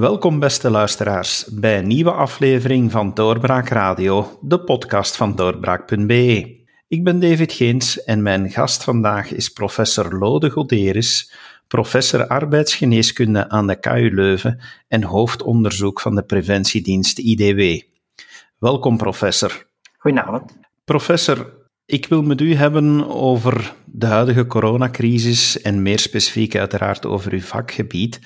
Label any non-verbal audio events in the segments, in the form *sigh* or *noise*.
Welkom beste luisteraars bij een nieuwe aflevering van Doorbraak Radio, de podcast van doorbraak.be. Ik ben David Geens en mijn gast vandaag is professor Lode Goderis, professor arbeidsgeneeskunde aan de KU Leuven en hoofdonderzoek van de preventiedienst IDW. Welkom professor. Goedenavond. Professor, ik wil met u hebben over de huidige coronacrisis en meer specifiek uiteraard over uw vakgebied.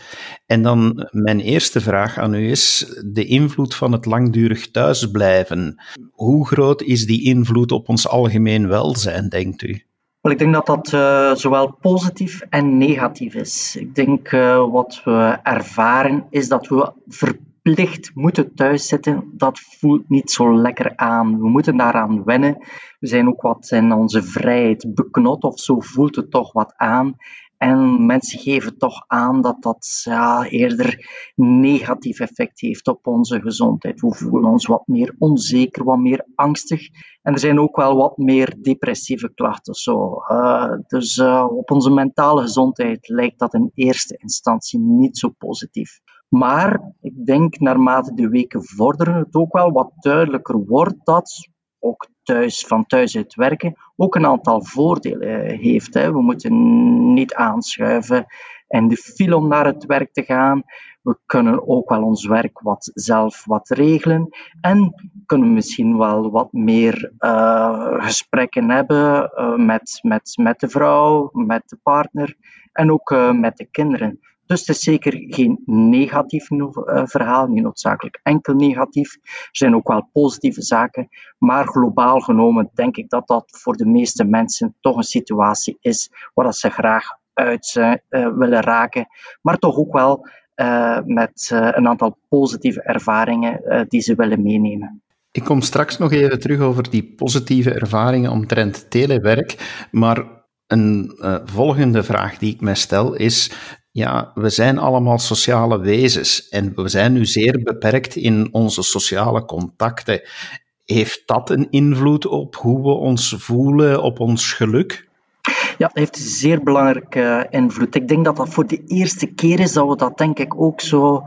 En dan mijn eerste vraag aan u is de invloed van het langdurig thuisblijven. Hoe groot is die invloed op ons algemeen welzijn, denkt u? Wel, ik denk dat dat uh, zowel positief en negatief is. Ik denk uh, wat we ervaren is dat we plicht moeten thuiszitten, dat voelt niet zo lekker aan. We moeten daaraan wennen. We zijn ook wat in onze vrijheid beknot of zo voelt het toch wat aan. En mensen geven toch aan dat dat ja, eerder negatief effect heeft op onze gezondheid. We voelen ons wat meer onzeker, wat meer angstig. En er zijn ook wel wat meer depressieve klachten. Zo. Uh, dus uh, op onze mentale gezondheid lijkt dat in eerste instantie niet zo positief. Maar ik denk naarmate de weken vorderen het ook wel wat duidelijker wordt dat ook thuis, van thuis uit werken ook een aantal voordelen heeft. Hè. We moeten niet aanschuiven en de file om naar het werk te gaan. We kunnen ook wel ons werk wat zelf wat regelen en kunnen misschien wel wat meer uh, gesprekken hebben uh, met, met, met de vrouw, met de partner en ook met de kinderen. Dus het is zeker geen negatief eh, verhaal, niet noodzakelijk enkel negatief. Er zijn ook wel positieve zaken, maar globaal genomen denk ik dat dat voor de meeste mensen toch een situatie is waar ze graag uit uh, willen raken, maar toch ook wel met een aantal positieve ervaringen die ze willen meenemen. Ik kom straks nog even terug over die positieve ervaringen omtrent telewerk, maar een volgende vraag die ik mij stel is: ja, we zijn allemaal sociale wezens en we zijn nu zeer beperkt in onze sociale contacten. Heeft dat een invloed op hoe we ons voelen, op ons geluk? Ja, dat heeft een zeer belangrijke invloed. Ik denk dat dat voor de eerste keer is dat we dat denk ik ook zo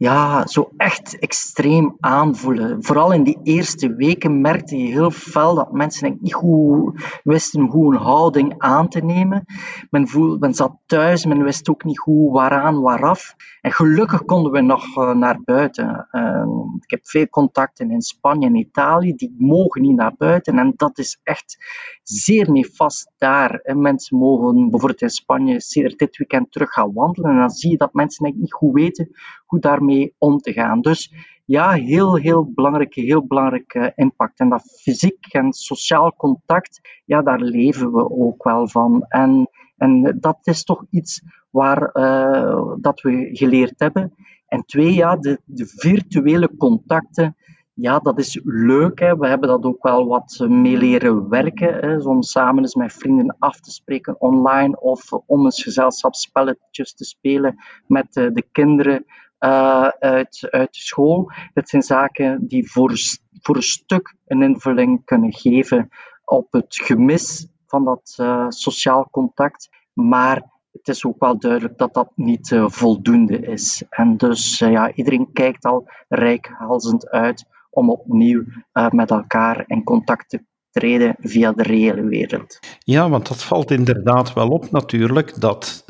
ja, zo echt extreem aanvoelen. Vooral in die eerste weken merkte je heel fel dat mensen niet goed wisten hoe een houding aan te nemen. Men, voelde, men zat thuis, men wist ook niet hoe waaraan, waaraf. En gelukkig konden we nog uh, naar buiten. Uh, ik heb veel contacten in Spanje en Italië, die mogen niet naar buiten. En dat is echt zeer nefast daar. En mensen mogen bijvoorbeeld in Spanje dit weekend terug gaan wandelen. En dan zie je dat mensen niet goed weten hoe daarmee om te gaan. Dus ja, heel, heel belangrijke, heel belangrijke impact. En dat fysiek en sociaal contact, ja, daar leven we ook wel van. En, en dat is toch iets waar uh, dat we geleerd hebben. En twee, ja, de, de virtuele contacten, ja, dat is leuk. Hè. We hebben dat ook wel wat mee leren werken. Hè. Om samen eens met vrienden af te spreken online of om eens gezelschapsspelletjes te spelen met uh, de kinderen uh, uit, uit school. Dat zijn zaken die voor, voor een stuk een invulling kunnen geven op het gemis van dat uh, sociaal contact. Maar het is ook wel duidelijk dat dat niet uh, voldoende is. En dus ja, iedereen kijkt al rijkhalzend uit om opnieuw met elkaar in contact te treden via de reële wereld. Ja, want dat valt inderdaad wel op natuurlijk, dat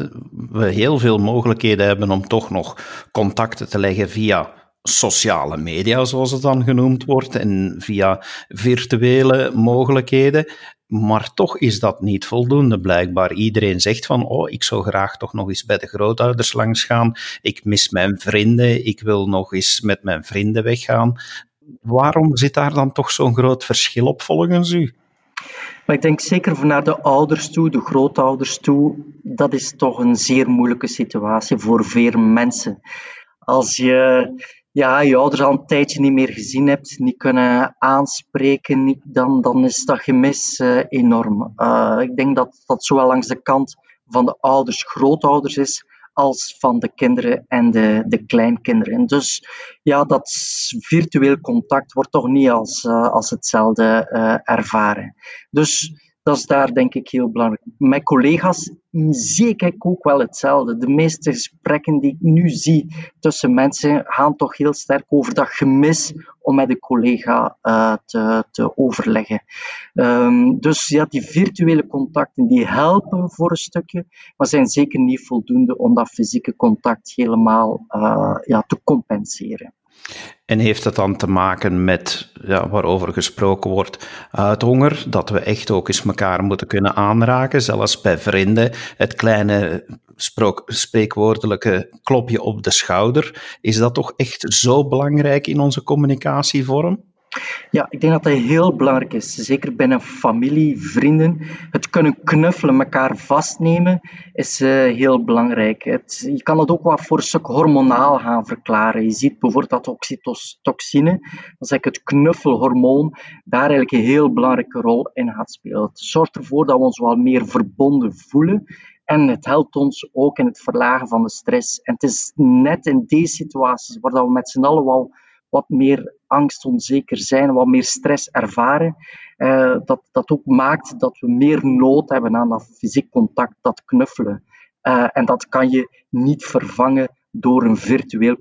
we heel veel mogelijkheden hebben om toch nog contacten te leggen via sociale media, zoals het dan genoemd wordt, en via virtuele mogelijkheden. Maar toch is dat niet voldoende, blijkbaar. Iedereen zegt van, oh, ik zou graag toch nog eens bij de grootouders langs gaan. Ik mis mijn vrienden, ik wil nog eens met mijn vrienden weggaan waarom zit daar dan toch zo'n groot verschil op volgens u? Maar ik denk zeker naar de ouders toe, de grootouders toe, dat is toch een zeer moeilijke situatie voor veel mensen. Als je ja, je ouders al een tijdje niet meer gezien hebt, niet kunnen aanspreken, dan, dan is dat gemis uh, enorm. Uh, ik denk dat dat zowel langs de kant van de ouders, grootouders is, als van de kinderen en de, de kleinkinderen. En dus ja, dat virtueel contact wordt toch niet als, uh, als hetzelfde uh, ervaren. Dus dat is daar denk ik heel belangrijk. Met collega's zie ik ook wel hetzelfde. De meeste gesprekken die ik nu zie tussen mensen gaan toch heel sterk over dat gemis om met een collega uh, te, te, overleggen. Um, dus ja, die virtuele contacten die helpen voor een stukje, maar zijn zeker niet voldoende om dat fysieke contact helemaal uh, ja, te compenseren. En heeft dat dan te maken met, ja, waarover gesproken wordt, uithonger? Dat we echt ook eens elkaar moeten kunnen aanraken, zelfs bij vrienden. Het kleine spreekwoordelijke klopje op de schouder. Is dat toch echt zo belangrijk in onze communicatievorm? Ja, ik denk dat dat heel belangrijk is. Zeker binnen familie, vrienden. Het kunnen knuffelen, elkaar vastnemen, is uh, heel belangrijk. Het, je kan het ook wat voor een stuk hormonaal gaan verklaren. Je ziet bijvoorbeeld dat oxytocine, dat is het knuffelhormoon, daar eigenlijk een heel belangrijke rol in gaat spelen. Het zorgt ervoor dat we ons wel meer verbonden voelen. En het helpt ons ook in het verlagen van de stress. En het is net in deze situaties waar we met z'n allen wel wat meer angst, onzeker zijn, wat meer stress ervaren, uh, dat, dat ook maakt dat we meer nood hebben aan dat fysiek contact, dat knuffelen. Uh, en dat kan je niet vervangen door een virtueel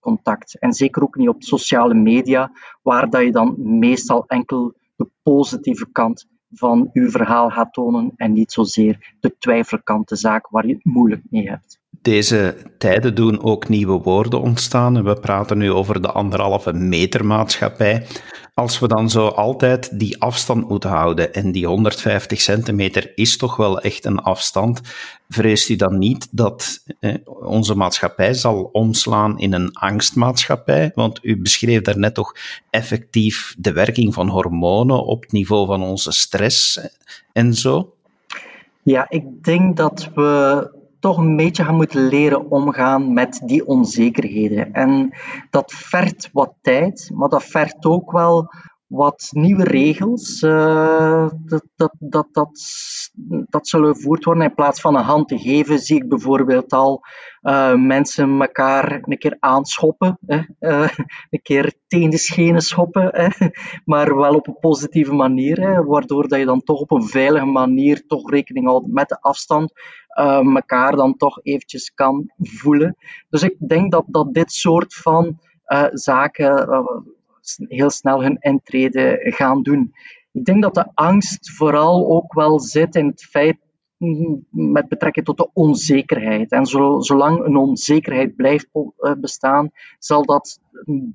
contact. En zeker ook niet op sociale media, waar dat je dan meestal enkel de positieve kant van uw verhaal gaat tonen en niet zozeer de twijfelkant, de zaak waar je het moeilijk mee hebt. Deze tijden doen ook nieuwe woorden ontstaan. We praten nu over de anderhalve meter maatschappij. Als we dan zo altijd die afstand moeten houden, en die 150 centimeter is toch wel echt een afstand, vreest u dan niet dat onze maatschappij zal omslaan in een angstmaatschappij? Want u beschreef daarnet toch effectief de werking van hormonen op het niveau van onze stress en zo? Ja, ik denk dat we toch een beetje gaan moeten leren omgaan met die onzekerheden. En dat vergt wat tijd, maar dat vergt ook wel wat nieuwe regels. Uh, dat, dat, dat, dat, dat zullen gevoerd worden. In plaats van een hand te geven, zie ik bijvoorbeeld al uh, mensen elkaar een keer aanschoppen. Hè? Uh, *laughs* een keer tegen de schenen schoppen. Hè? *laughs* Maar wel op een positieve manier. Hè? Waardoor dat je dan toch op een veilige manier toch rekening houdt met de afstand. elkaar dan toch eventjes kan voelen. Dus ik denk dat, dat dit soort van zaken heel snel hun intrede gaan doen. Ik denk dat de angst vooral ook wel zit in het feit met betrekking tot de onzekerheid. En zolang een onzekerheid blijft eh, bestaan, zal dat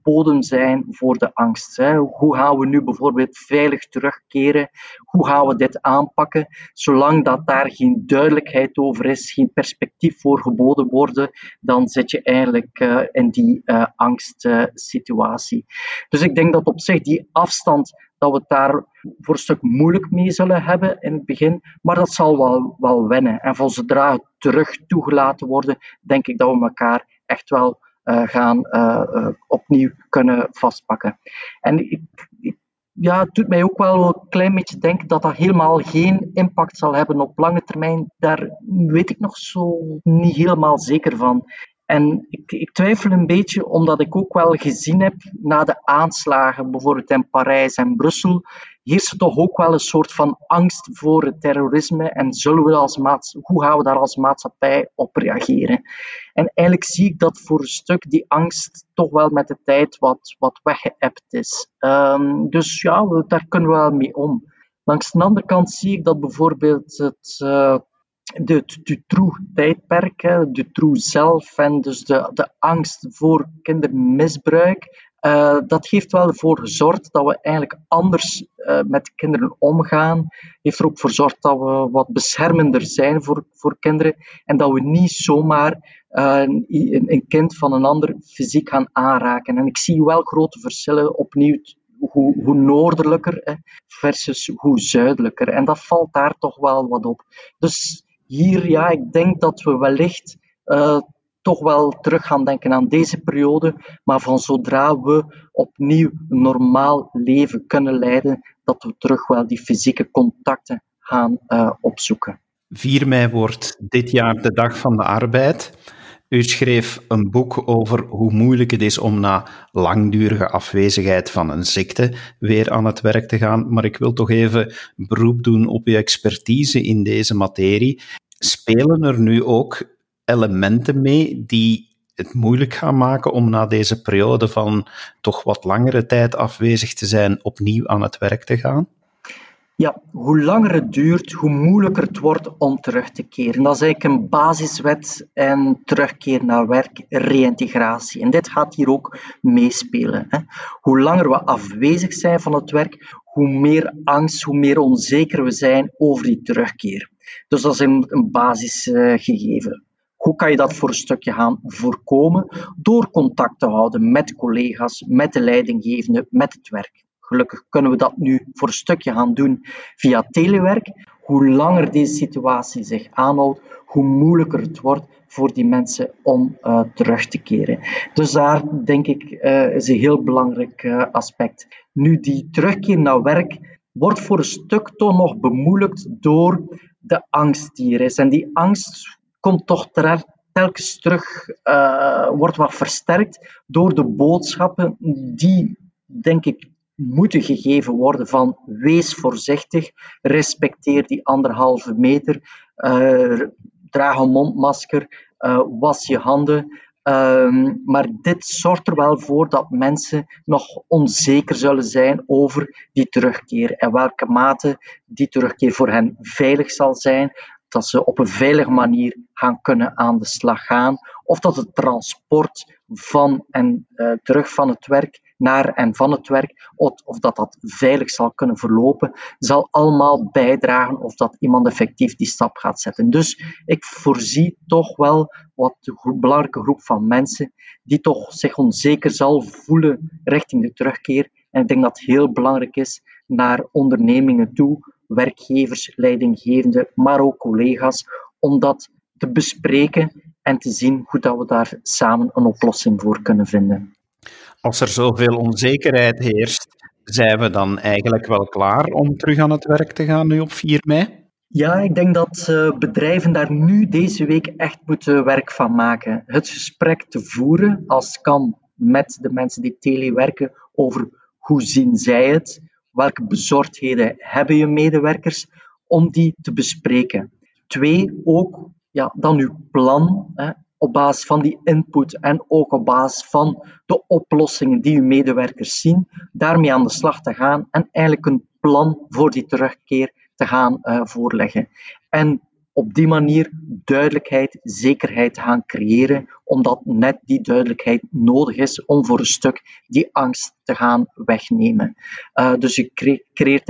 bodem zijn voor de angst. Hoe gaan we nu bijvoorbeeld veilig terugkeren? Hoe gaan we dit aanpakken? Zolang dat daar geen duidelijkheid over is, geen perspectief voor geboden worden, dan zit je eigenlijk uh, in die uh, angstsituatie. dus ik denk dat op zich die afstand dat we het daar voor een stuk moeilijk mee zullen hebben in het begin, maar dat zal wel, wel wennen. En van zodra het terug toegelaten worden, denk ik dat we elkaar echt wel gaan uh, uh, opnieuw kunnen vastpakken. En ik, ja, het doet mij ook wel een klein beetje denken dat dat helemaal geen impact zal hebben op lange termijn. Daar weet ik nog zo niet helemaal zeker van. En ik, ik, twijfel een beetje, omdat ik ook wel gezien heb na de aanslagen, bijvoorbeeld in Parijs en Brussel, heerst er toch ook wel een soort van angst voor het terrorisme. En zullen we als maats, hoe gaan we daar als maatschappij op reageren? En eigenlijk zie ik dat voor een stuk die angst toch wel met de tijd wat, wat weggeëpt is. Um, dus ja, daar kunnen we wel mee om. Langs de andere kant zie ik dat bijvoorbeeld het. Uh, de Dutroux-tijdperk, de Dutroux zelf en dus de, de angst voor kindermisbruik, uh, dat heeft wel ervoor gezorgd dat we eigenlijk anders uh, met kinderen omgaan. Heeft er ook voor gezorgd dat we wat beschermender zijn voor, voor kinderen en dat we niet zomaar uh, een, een, kind van een ander fysiek gaan aanraken. En ik zie wel grote verschillen opnieuw hoe, hoe noordelijker versus hoe zuidelijker. En dat valt daar toch wel wat op. Dus hier, ja, ik denk dat we wellicht uh, toch wel terug gaan denken aan deze periode, maar van zodra we opnieuw een normaal leven kunnen leiden, dat we terug wel die fysieke contacten gaan uh, opzoeken. 4 mei wordt dit jaar de Dag van de Arbeid. U schreef een boek over hoe moeilijk het is om na langdurige afwezigheid van een ziekte weer aan het werk te gaan. Maar ik wil toch even beroep doen op uw expertise in deze materie. Spelen er nu ook elementen mee die het moeilijk gaan maken om na deze periode van toch wat langere tijd afwezig te zijn, opnieuw aan het werk te gaan? Ja, hoe langer het duurt, hoe moeilijker het wordt om terug te keren. Dat is eigenlijk een basiswet en terugkeer naar werk, reïntegratie. En dit gaat hier ook meespelen. Hè. Hoe langer we afwezig zijn van het werk, hoe meer angst, hoe meer onzeker we zijn over die terugkeer. Dus dat is een, een basisgegeven. Hoe kan je dat voor een stukje gaan voorkomen? Door contact te houden met collega's, met de leidinggevende, met het werk. Gelukkig kunnen we dat nu voor een stukje gaan doen via telewerk. Hoe langer deze situatie zich aanhoudt, hoe moeilijker het wordt voor die mensen om uh, terug te keren. Dus daar denk ik uh, is een heel belangrijk uh, aspect. Nu, die terugkeer naar werk wordt voor een stuk toch nog bemoeilijkt door de angst die er is. En die angst komt toch telkens terug, wordt wat versterkt door de boodschappen die, denk ik, moeten gegeven worden van wees voorzichtig, respecteer die anderhalve meter, uh, draag een mondmasker, uh, was je handen. Uh, maar dit zorgt er wel voor dat mensen nog onzeker zullen zijn over die terugkeer en welke mate die terugkeer voor hen veilig zal zijn, dat ze op een veilige manier gaan kunnen aan de slag gaan, of dat het transport van en uh, terug van het werk naar en van het werk, of dat dat veilig zal kunnen verlopen, zal allemaal bijdragen of dat iemand effectief die stap gaat zetten. Dus ik voorzie toch wel wat een belangrijke groep van mensen die toch zich onzeker zal voelen richting de terugkeer. En ik denk dat het heel belangrijk is naar ondernemingen toe, werkgevers, leidinggevenden, maar ook collega's, om dat te bespreken en te zien hoe dat we daar samen een oplossing voor kunnen vinden. Als er zoveel onzekerheid heerst, zijn we dan eigenlijk wel klaar om terug aan het werk te gaan nu op 4 mei? Ja, ik denk dat uh, bedrijven daar nu deze week echt moeten werk van maken. Het gesprek te voeren, als kan, met de mensen die telewerken over hoe zien zij het, welke bezorgdheden hebben je medewerkers, om die te bespreken. Twee, ook ja, dan uw plan. Hè, op basis van die input en ook op basis van de oplossingen die uw medewerkers zien, daarmee aan de slag te gaan en eigenlijk een plan voor die terugkeer te gaan uh, voorleggen. En op die manier duidelijkheid, zekerheid te gaan creëren, omdat net die duidelijkheid nodig is om voor een stuk die angst te gaan wegnemen. Uh, dus je creëert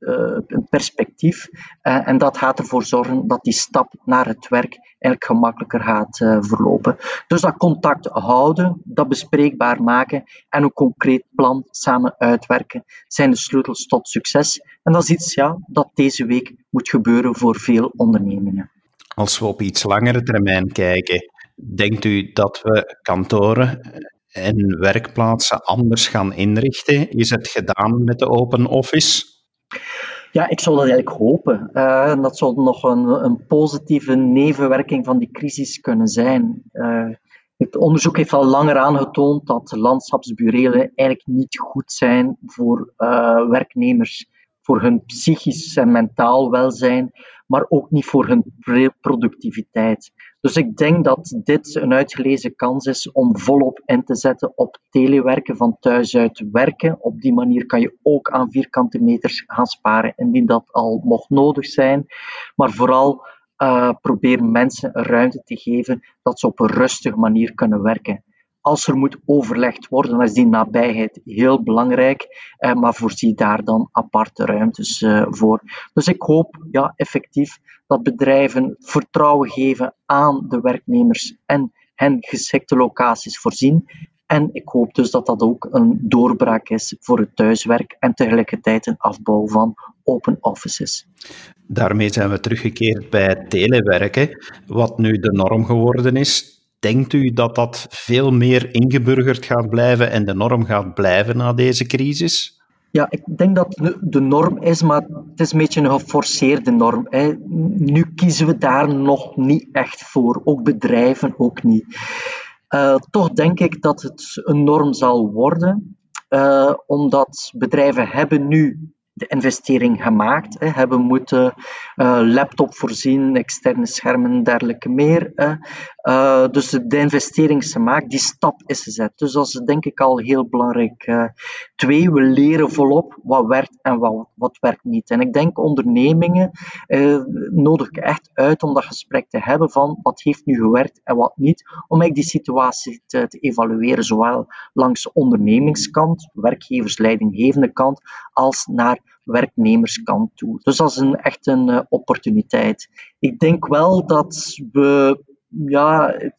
uh, perspectief. Uh, en dat gaat ervoor zorgen dat die stap naar het werk eigenlijk gemakkelijker gaat uh, verlopen. Dus dat contact houden, dat bespreekbaar maken en een concreet plan samen uitwerken zijn de sleutels tot succes. En dat is iets ja, dat deze week moet gebeuren voor veel ondernemingen. Als we op iets langere termijn kijken, denkt u dat we kantoren en werkplaatsen anders gaan inrichten? Is het gedaan met de open office? Ja, ik zou dat eigenlijk hopen. Uh, dat zou nog een, een, positieve nevenwerking van die crisis kunnen zijn. Uh, het onderzoek heeft al langer aangetoond dat landschapsburelen eigenlijk niet goed zijn voor uh, werknemers, voor hun psychisch en mentaal welzijn, maar ook niet voor hun productiviteit. Dus ik denk dat dit een uitgelezen kans is om volop in te zetten op telewerken van thuis uit werken. Op die manier kan je ook aan vierkante meters gaan sparen, indien dat al mocht nodig zijn. Maar vooral uh, probeer mensen ruimte te geven dat ze op een rustige manier kunnen werken. Als er moet overlegd worden, dan is die nabijheid heel belangrijk, eh, maar voorzie daar dan aparte ruimtes eh, voor. Dus ik hoop ja, effectief dat bedrijven vertrouwen geven aan de werknemers en hen geschikte locaties voorzien. En ik hoop dus dat dat ook een doorbraak is voor het thuiswerk en tegelijkertijd een afbouw van open offices. Daarmee zijn we teruggekeerd bij telewerken, wat nu de norm geworden is. Denkt u dat dat veel meer ingeburgerd gaat blijven en de norm gaat blijven na deze crisis? Ja, ik denk dat de norm is, maar het is een beetje een geforceerde norm. Hè. Nu kiezen we daar nog niet echt voor, ook bedrijven ook niet. Uh, toch denk ik dat het een norm zal worden, uh, omdat bedrijven hebben nu de investering gemaakt. Hebben moeten uh, laptop voorzien, externe schermen en dergelijke meer. Uh, dus de investering is gemaakt, die stap is gezet. Dus dat is denk ik al heel belangrijk. Uh, twee, we leren volop wat werkt en wat, wat werkt niet. En ik denk ondernemingen nodig ik echt uit om dat gesprek te hebben van wat heeft nu gewerkt en wat niet. Om eigenlijk die situatie te, evalueren, zowel langs de ondernemingskant, werkgeversleidinggevende kant, als naar werknemerskant toe. Dus dat is een, echt een uh, opportuniteit. Ik denk wel dat we, ja, het,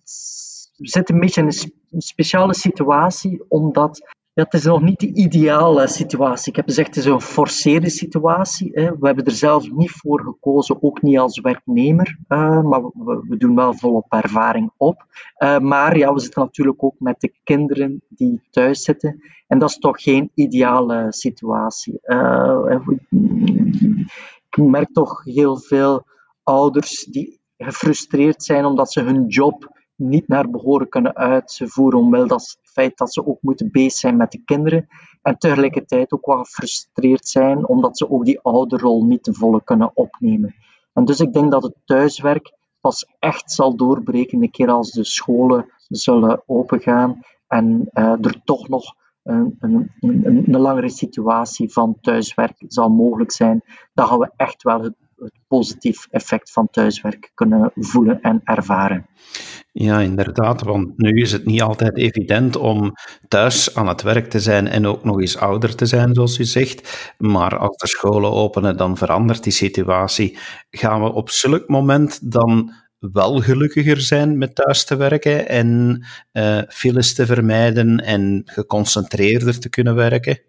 we zitten een beetje in een speciale situatie, omdat ja, het is nog niet de ideale situatie. Ik heb gezegd, het is een forceerde situatie. Hè. We hebben er zelf niet voor gekozen, ook niet als werknemer. Uh, maar we, doen wel volop ervaring op. Uh, maar ja, we zitten natuurlijk ook met de kinderen die thuis zitten. En dat is toch geen ideale situatie. Uh, ik merk toch heel veel ouders die gefrustreerd zijn omdat ze hun job niet naar behoren kunnen uitvoeren, omwille dat het feit dat ze ook moeten bezig zijn met de kinderen. En tegelijkertijd ook wel gefrustreerd zijn, omdat ze ook die ouderrol niet te volle kunnen opnemen. En dus ik denk dat het thuiswerk pas echt zal doorbreken een keer als de scholen zullen opengaan en uh, er toch nog een, een, een, een, langere situatie van thuiswerk zal mogelijk zijn. Dan gaan we echt wel het het positief effect van thuiswerk kunnen voelen en ervaren. Ja, inderdaad, want nu is het niet altijd evident om thuis aan het werk te zijn en ook nog eens ouder te zijn, zoals u zegt. Maar als de scholen openen, dan verandert die situatie. Gaan we op zulk moment dan wel gelukkiger zijn met thuis te werken en uh, files te vermijden en geconcentreerder te kunnen werken?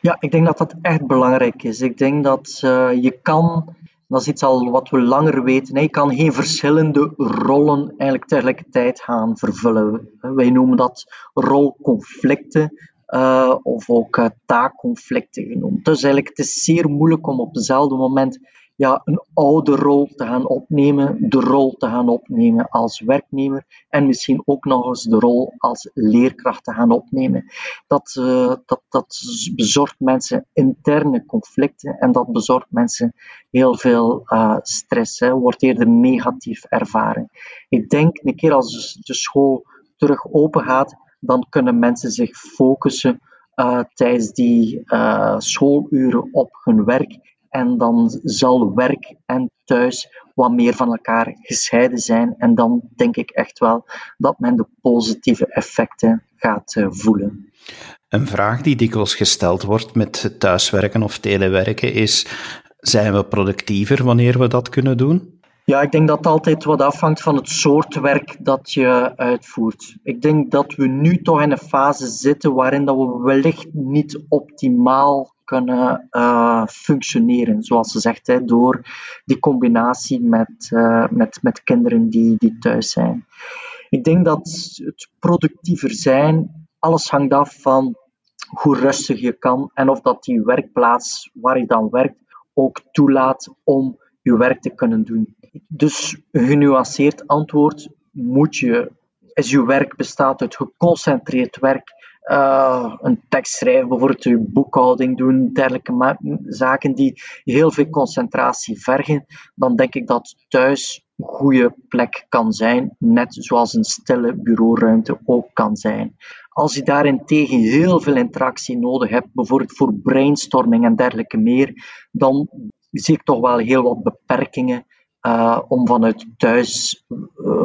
Ja, ik denk dat dat echt belangrijk is. Ik denk dat uh, je kan dat is iets al wat we langer weten. Je kan geen verschillende rollen eigenlijk tegelijkertijd gaan vervullen. Wij noemen dat rolconflicten uh, of ook uh, taakconflicten genoemd. Dus eigenlijk het is zeer moeilijk om op hetzelfde moment ja, een oude rol te gaan opnemen, de rol te gaan opnemen als werknemer en misschien ook nog eens de rol als leerkracht te gaan opnemen. Dat, uh, dat, dat bezorgt mensen interne conflicten en dat bezorgt mensen heel veel uh, stress, hè, wordt eerder negatief ervaren. Ik denk een keer als de school terug open gaat, dan kunnen mensen zich focussen uh, tijdens die schooluren op hun werk en dan zal werk en thuis wat meer van elkaar gescheiden zijn. En dan denk ik echt wel dat men de positieve effecten gaat eh, voelen. Een vraag die dikwijls gesteld wordt met thuiswerken of telewerken is: zijn we productiever wanneer we dat kunnen doen? Ja, ik denk dat het altijd wat afhangt van het soort werk dat je uitvoert. Ik denk dat we nu toch in een fase zitten waarin dat we wellicht niet optimaal kunnen uh, functioneren, zoals ze zegt, hè, door die combinatie met, uh, met, met kinderen die, die thuis zijn. Ik denk dat het productiever zijn, alles hangt af van hoe rustig je kan en of dat die werkplaats waar je dan werkt ook toelaat om je werk te kunnen doen. Dus een genuanceerd antwoord moet je, als je werk bestaat uit geconcentreerd werk, uh, een tekst schrijven, bijvoorbeeld je boekhouding doen, dergelijke zaken die heel veel concentratie vergen, dan denk ik dat thuis een goede plek kan zijn, net zoals een stille bureauruimte ook kan zijn. Als je daarentegen heel veel interactie nodig hebt, bijvoorbeeld voor brainstorming en dergelijke meer, dan zie ik toch wel heel wat beperkingen uh, om vanuit thuis,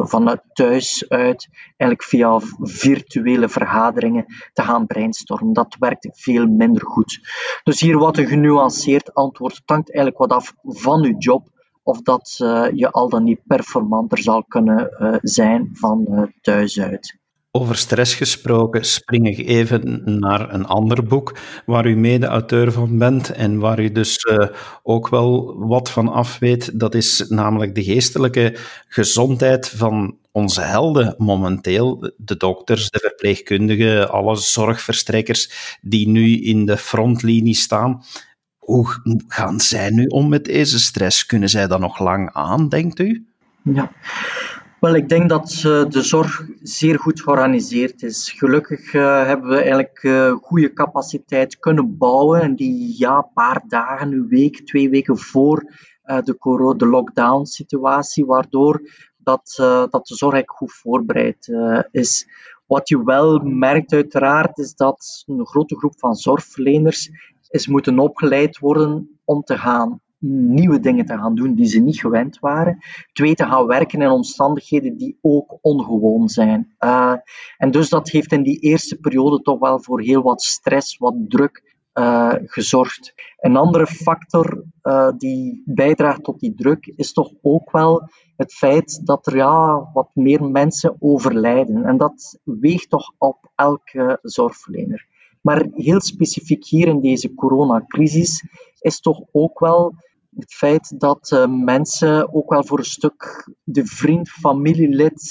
vanuit thuis uit, eigenlijk via virtuele vergaderingen te gaan brainstormen. Dat werkt veel minder goed. Dus hier wat een genuanceerd antwoord. Het hangt eigenlijk wat af van uw job, of dat uh, je al dan niet performanter zal kunnen zijn van thuis uit. Over stress gesproken, spring ik even naar een ander boek waar u mede-auteur van bent en waar u dus uh, ook wel wat van af weet. Dat is namelijk de geestelijke gezondheid van onze helden momenteel. De dokters, de verpleegkundigen, alle zorgverstrekkers die nu in de frontlinie staan. Hoe gaan zij nu om met deze stress? Kunnen zij dat nog lang aan, denkt u? Ja, wel, ik denk dat uh, de zorg zeer goed georganiseerd is. Gelukkig uh, hebben we eigenlijk uh, goede capaciteit kunnen bouwen. En die ja, paar dagen, een week, twee weken voor de, de lockdown-situatie, waardoor dat, dat de zorg eigenlijk goed voorbereid is. Wat je wel merkt uiteraard, is dat een grote groep van zorgverleners is moeten opgeleid worden om te gaan nieuwe dingen te gaan doen die ze niet gewend waren. Twee, te gaan werken in omstandigheden die ook ongewoon zijn. Uh, en dus dat heeft in die eerste periode toch wel voor heel wat stress, wat druk uh, gezorgd. Een andere factor uh, die bijdraagt tot die druk is toch ook wel het feit dat er ja, wat meer mensen overlijden. En dat weegt toch op elke zorgverlener. Maar heel specifiek hier in deze coronacrisis is toch ook wel het feit dat uh, mensen ook wel voor een stuk de vriend, familielid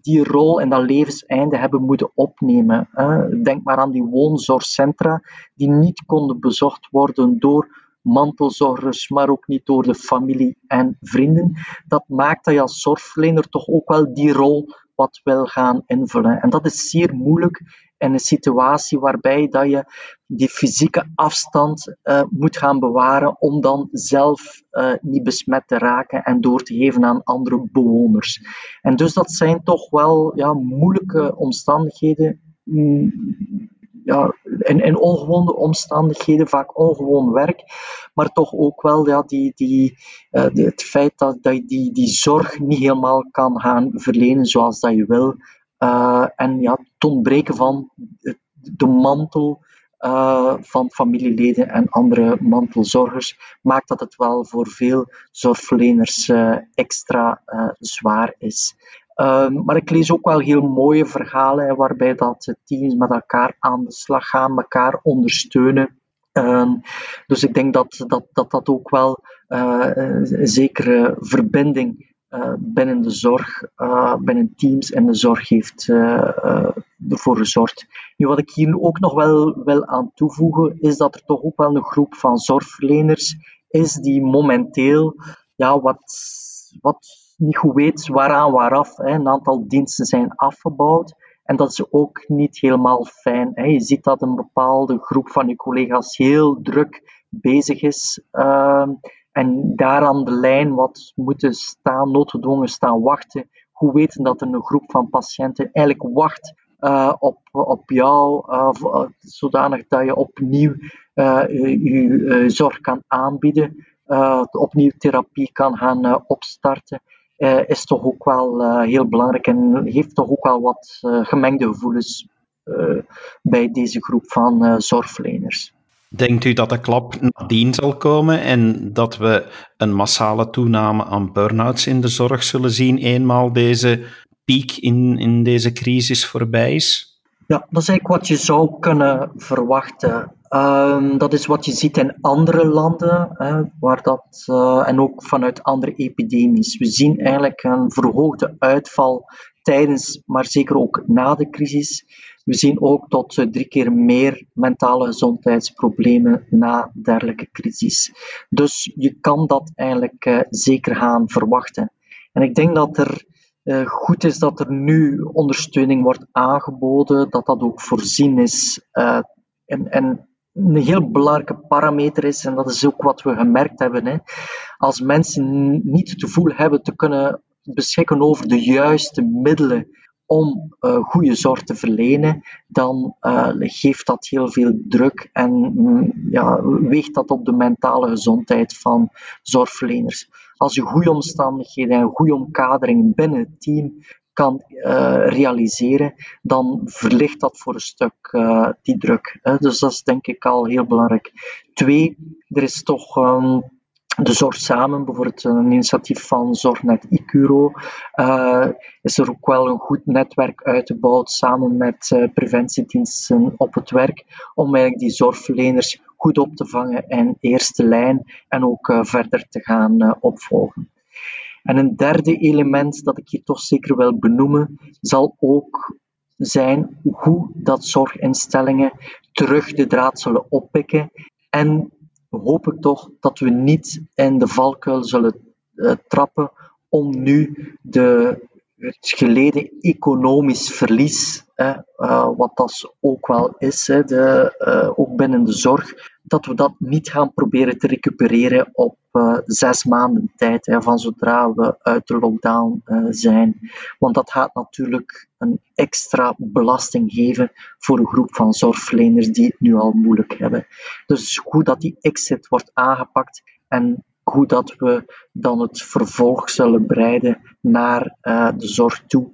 die rol en dat levenseinde hebben moeten opnemen. Hè. Denk maar aan die woonzorgcentra die niet konden bezocht worden door mantelzorgers, maar ook niet door de familie en vrienden. Dat maakt dat je als zorgverlener toch ook wel die rol wat wil gaan invullen. En dat is zeer moeilijk in een situatie waarbij dat je die fysieke afstand uh, moet gaan bewaren om dan zelf uh, niet besmet te raken en door te geven aan andere bewoners. En dus dat zijn toch wel ja, moeilijke omstandigheden. Mm, ja, in, ongewone omstandigheden, vaak ongewoon werk, maar toch ook wel ja, die, die, uh, het feit dat, dat je die, die zorg niet helemaal kan gaan verlenen zoals dat je wil. Uh, en ja, het ontbreken van de mantel uh, van familieleden en andere mantelzorgers maakt dat het wel voor veel zorgverleners uh, extra zwaar is. Um, maar ik lees ook wel heel mooie verhalen waarbij dat teams met elkaar aan de slag gaan, elkaar ondersteunen. Um, dus ik denk dat dat, dat, dat ook wel zekere verbinding binnen de zorg, uh, binnen teams en de zorg heeft ervoor gezorgd. Nu, wat ik hier ook nog wel wil aan toevoegen, is dat er toch ook wel een groep van zorgverleners is die momenteel ja, wat, wat niet goed weet waaraan waaraf. Hè. Een aantal diensten zijn afgebouwd. En dat is ook niet helemaal fijn. Je ziet dat een bepaalde groep van je collega's heel druk bezig is. Uh, en daar aan de lijn wat moeten staan, noodgedwongen staan wachten. Hoe weten dat er een groep van patiënten eigenlijk wacht uh, op, op jou, uh, zodanig dat je opnieuw je zorg kan aanbieden, opnieuw therapie kan gaan opstarten is toch ook wel heel belangrijk en heeft toch ook wel wat gemengde gevoelens bij deze groep van zorgverleners. Denkt u dat de klap nadien zal komen en dat we een massale toename aan burn-outs in de zorg zullen zien, eenmaal deze piek in, in deze crisis voorbij is? Ja, dat is eigenlijk wat je zou kunnen verwachten. Um, dat is wat je ziet in andere landen, hè, waar dat, uh, en ook vanuit andere epidemies. We zien eigenlijk een verhoogde uitval tijdens, maar zeker ook na de crisis. We zien ook tot drie keer meer mentale gezondheidsproblemen na dergelijke crisis. Dus je kan dat eigenlijk uh, zeker gaan verwachten. En ik denk dat er uh, goed is dat er nu ondersteuning wordt aangeboden, dat dat ook voorzien is. Uh, en, en, een heel belangrijke parameter is, en dat is ook wat we gemerkt hebben, hè, als mensen niet het gevoel hebben te kunnen beschikken over de juiste middelen om uh, goede zorg te verlenen, dan uh, geeft dat heel veel druk en mm, ja, weegt dat op de mentale gezondheid van zorgverleners. Als je goede omstandigheden en goede omkadering binnen het team kan uh, realiseren, dan verlicht dat voor een stuk die druk. Hè. Dus dat is denk ik al heel belangrijk. Twee, er is toch um, de Zorg Samen, bijvoorbeeld een initiatief van Zorgnet Icuro, uh, is er ook wel een goed netwerk uitgebouwd samen met uh, preventiediensten op het werk, om eigenlijk die zorgverleners goed op te vangen in eerste lijn en ook verder te gaan opvolgen. En een derde element dat ik hier toch zeker wil benoemen, zal ook zijn hoe dat zorginstellingen terug de draad zullen oppikken en hoop ik toch dat we niet in de valkuil zullen uh, trappen om nu de, het geleden economisch verlies, uh, wat dat ook wel is, hè, de, uh, ook binnen de zorg, dat we dat niet gaan proberen te recupereren op uh, zes maanden tijd, hè, van zodra we uit de lockdown uh, zijn. Want dat gaat natuurlijk een extra belasting geven voor een groep van zorgverleners die het nu al moeilijk hebben. Dus goed dat die exit wordt aangepakt en hoe dat we dan het vervolg zullen breiden naar uh, de zorg toe,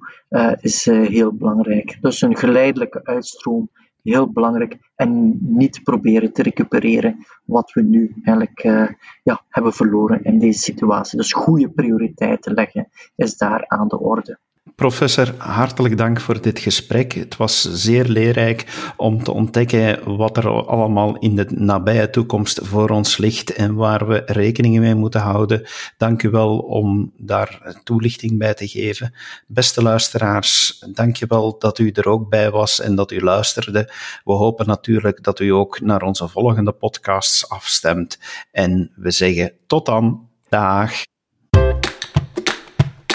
is heel belangrijk. Dus een geleidelijke uitstroom heel belangrijk. En niet proberen te recupereren wat we nu eigenlijk uh, ja, hebben verloren in deze situatie. Dus goede prioriteiten leggen is daar aan de orde. Professor, hartelijk dank voor dit gesprek. Het was zeer leerrijk om te ontdekken wat er allemaal in de nabije toekomst voor ons ligt en waar we rekening mee moeten houden. Dank u wel om daar toelichting bij te geven. Beste luisteraars, dank je wel dat u er ook bij was en dat u luisterde. We hopen natuurlijk dat u ook naar onze volgende podcasts afstemt. En we zeggen tot dan. Dag.